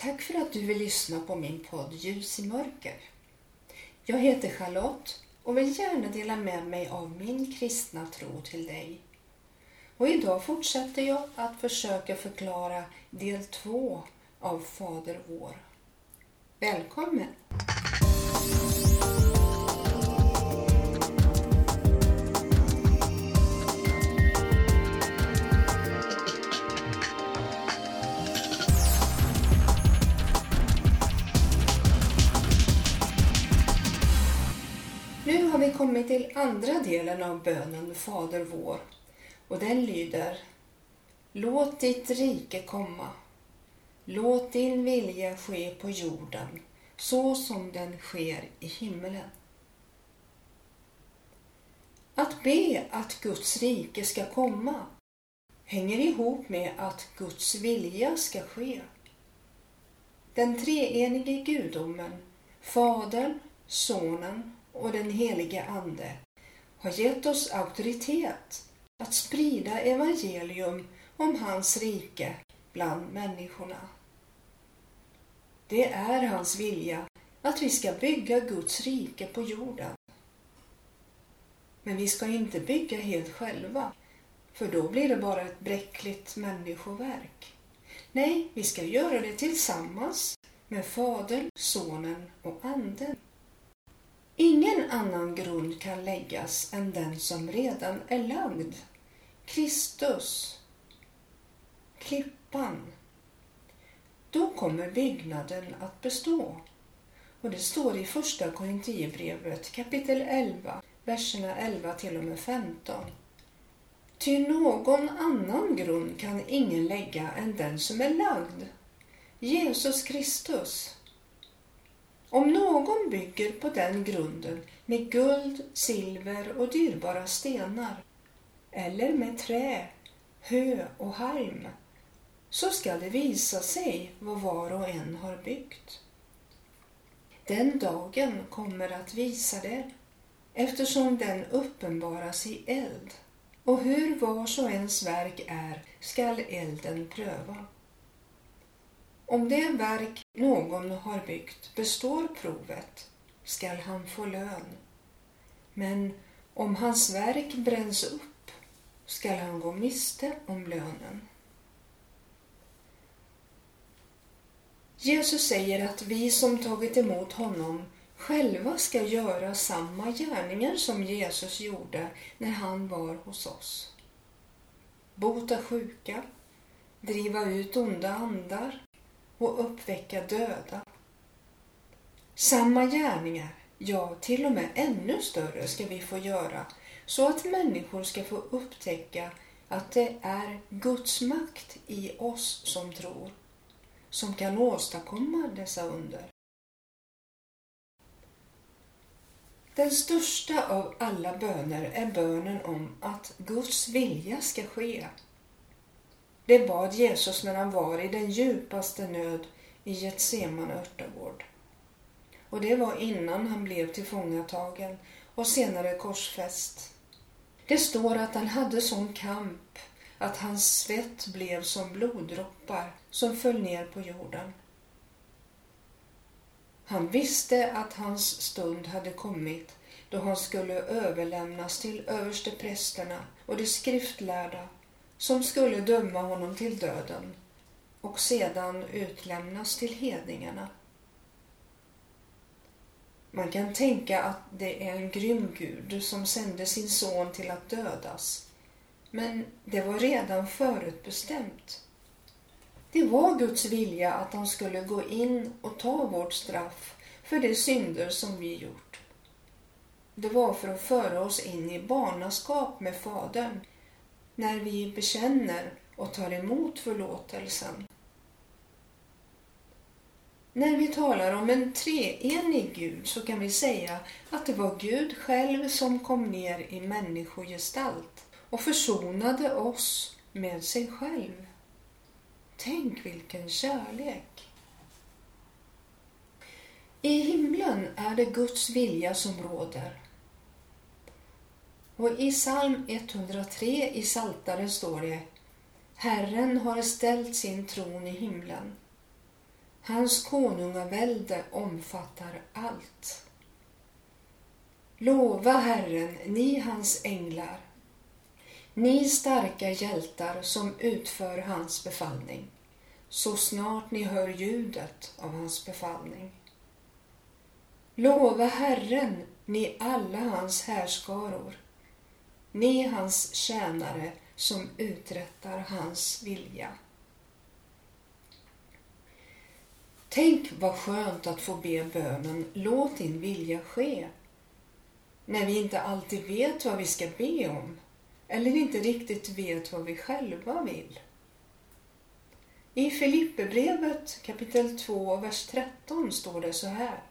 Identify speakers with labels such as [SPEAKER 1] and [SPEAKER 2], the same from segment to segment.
[SPEAKER 1] Tack för att du vill lyssna på min podd Ljus i mörker. Jag heter Charlotte och vill gärna dela med mig av min kristna tro till dig. Och idag fortsätter jag att försöka förklara del två av Fader vår. Välkommen! Till andra delen av bönen Fader vår och den lyder Låt ditt rike komma. Låt din vilja ske på jorden så som den sker i himmelen. Att be att Guds rike ska komma hänger ihop med att Guds vilja ska ske. Den treenige gudomen, Fadern, Sonen och den helige Ande har gett oss auktoritet att sprida evangelium om hans rike bland människorna. Det är hans vilja att vi ska bygga Guds rike på jorden. Men vi ska inte bygga helt själva, för då blir det bara ett bräckligt människoverk. Nej, vi ska göra det tillsammans med Fadern, Sonen och Anden. Ingen annan grund kan läggas än den som redan är lagd. Kristus. Klippan. Då kommer byggnaden att bestå. Och det står i första Korinthierbrevet kapitel 11, verserna 11 till och med 15. Ty någon annan grund kan ingen lägga än den som är lagd, Jesus Kristus. Om någon bygger på den grunden med guld, silver och dyrbara stenar eller med trä, hö och halm så skall det visa sig vad var och en har byggt. Den dagen kommer att visa det eftersom den uppenbaras i eld och hur vars och ens verk är skall elden pröva. Om det verk någon har byggt består provet skall han få lön. Men om hans verk bränns upp skall han gå miste om lönen. Jesus säger att vi som tagit emot honom själva ska göra samma gärningar som Jesus gjorde när han var hos oss. Bota sjuka, driva ut onda andar, och uppväcka döda. Samma gärningar, ja till och med ännu större ska vi få göra så att människor ska få upptäcka att det är Guds makt i oss som tror som kan åstadkomma dessa under. Den största av alla böner är bönen om att Guds vilja ska ske det bad Jesus när han var i den djupaste nöd i Getsemane örtagård. Och det var innan han blev tillfångatagen och senare korsfäst. Det står att han hade sån kamp att hans svett blev som bloddroppar som föll ner på jorden. Han visste att hans stund hade kommit då han skulle överlämnas till översteprästerna och de skriftlärda som skulle döma honom till döden och sedan utlämnas till hedningarna. Man kan tänka att det är en grym gud som sände sin son till att dödas. Men det var redan förutbestämt. Det var Guds vilja att han skulle gå in och ta vårt straff för de synder som vi gjort. Det var för att föra oss in i barnaskap med Fadern när vi bekänner och tar emot förlåtelsen. När vi talar om en treenig Gud så kan vi säga att det var Gud själv som kom ner i människogestalt och försonade oss med sig själv. Tänk vilken kärlek! I himlen är det Guds vilja som råder och i psalm 103 i Saltaren står det Herren har ställt sin tron i himlen. Hans konungavälde omfattar allt. Lova Herren, ni hans änglar, ni starka hjältar som utför hans befallning, så snart ni hör ljudet av hans befallning. Lova Herren, ni alla hans härskaror, ni hans tjänare som uträttar hans vilja. Tänk vad skönt att få be bönen Låt din vilja ske. När vi inte alltid vet vad vi ska be om eller inte riktigt vet vad vi själva vill. I Filipperbrevet kapitel 2, vers 13 står det så här.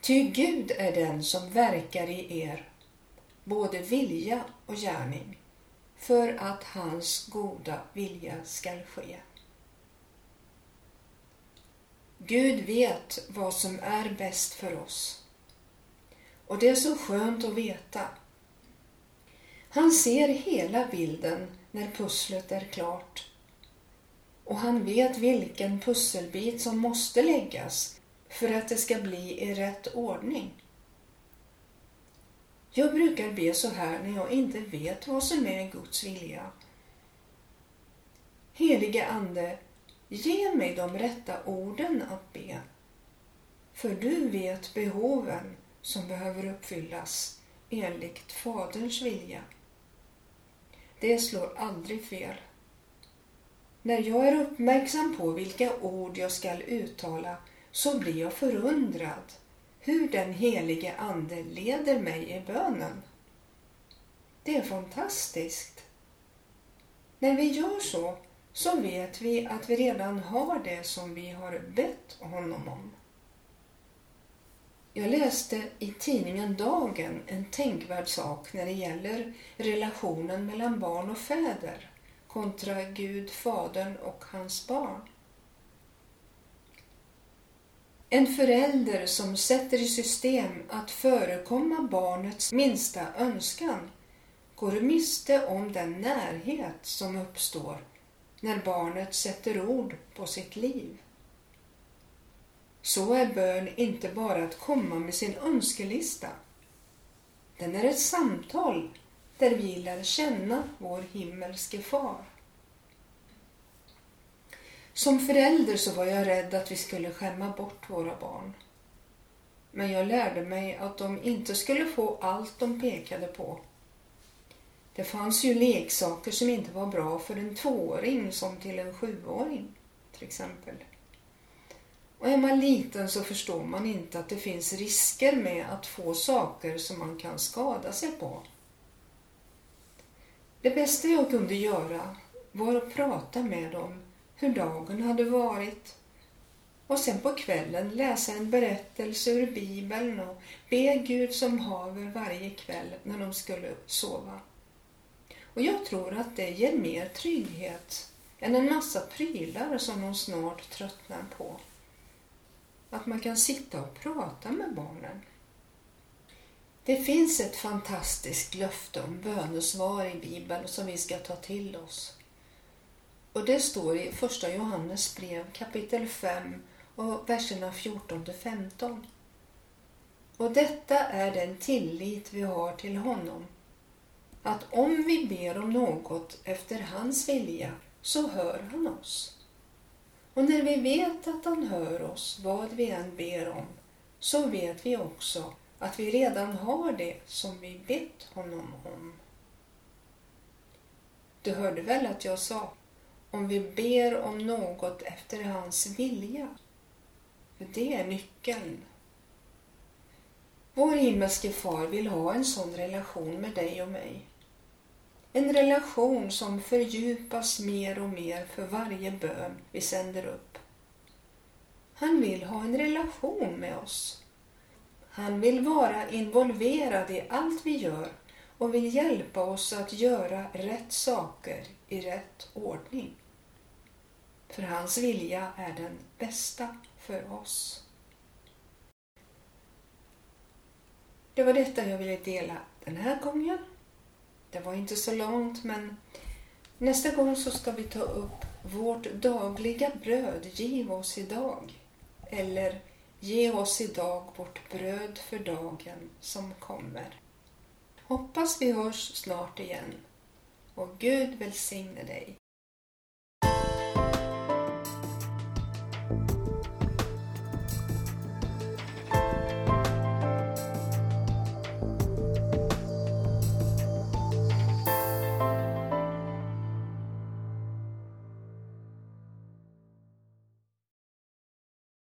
[SPEAKER 1] Ty Gud är den som verkar i er, både vilja och gärning, för att hans goda vilja skall ske. Gud vet vad som är bäst för oss. Och det är så skönt att veta. Han ser hela bilden när pusslet är klart. Och han vet vilken pusselbit som måste läggas för att det ska bli i rätt ordning. Jag brukar be så här när jag inte vet vad som är Guds vilja. Helige Ande, Ge mig de rätta orden att be. För du vet behoven som behöver uppfyllas enligt Faderns vilja. Det slår aldrig fel. När jag är uppmärksam på vilka ord jag skall uttala så blir jag förundrad hur den helige Ande leder mig i bönen. Det är fantastiskt. När vi gör så så vet vi att vi redan har det som vi har bett honom om. Jag läste i tidningen Dagen en tänkvärd sak när det gäller relationen mellan barn och fäder kontra Gud, Fadern och hans barn. En förälder som sätter i system att förekomma barnets minsta önskan går miste om den närhet som uppstår när barnet sätter ord på sitt liv. Så är bön inte bara att komma med sin önskelista. Den är ett samtal där vi lär känna vår himmelske far. Som förälder så var jag rädd att vi skulle skämma bort våra barn. Men jag lärde mig att de inte skulle få allt de pekade på det fanns ju leksaker som inte var bra för en tvååring som till en sjuåring till exempel. Och är man liten så förstår man inte att det finns risker med att få saker som man kan skada sig på. Det bästa jag kunde göra var att prata med dem hur dagen hade varit och sen på kvällen läsa en berättelse ur Bibeln och be Gud som haver varje kväll när de skulle sova. Och jag tror att det ger mer trygghet än en massa prylar som de snart tröttnar på. Att man kan sitta och prata med barnen. Det finns ett fantastiskt löfte om bönesvar i Bibeln som vi ska ta till oss. Och det står i första Johannes brev kapitel 5 och verserna 14 till 15. Och detta är den tillit vi har till honom att om vi ber om något efter hans vilja så hör han oss. Och när vi vet att han hör oss, vad vi än ber om, så vet vi också att vi redan har det som vi bett honom om. Du hörde väl att jag sa om vi ber om något efter hans vilja? För det är nyckeln. Vår himmelske far vill ha en sån relation med dig och mig. En relation som fördjupas mer och mer för varje bön vi sänder upp. Han vill ha en relation med oss. Han vill vara involverad i allt vi gör och vill hjälpa oss att göra rätt saker i rätt ordning. För hans vilja är den bästa för oss. Det var detta jag ville dela den här gången. Det var inte så långt men nästa gång så ska vi ta upp Vårt dagliga bröd giv oss idag. Eller Ge oss idag vårt bröd för dagen som kommer. Hoppas vi hörs snart igen och Gud välsigne dig.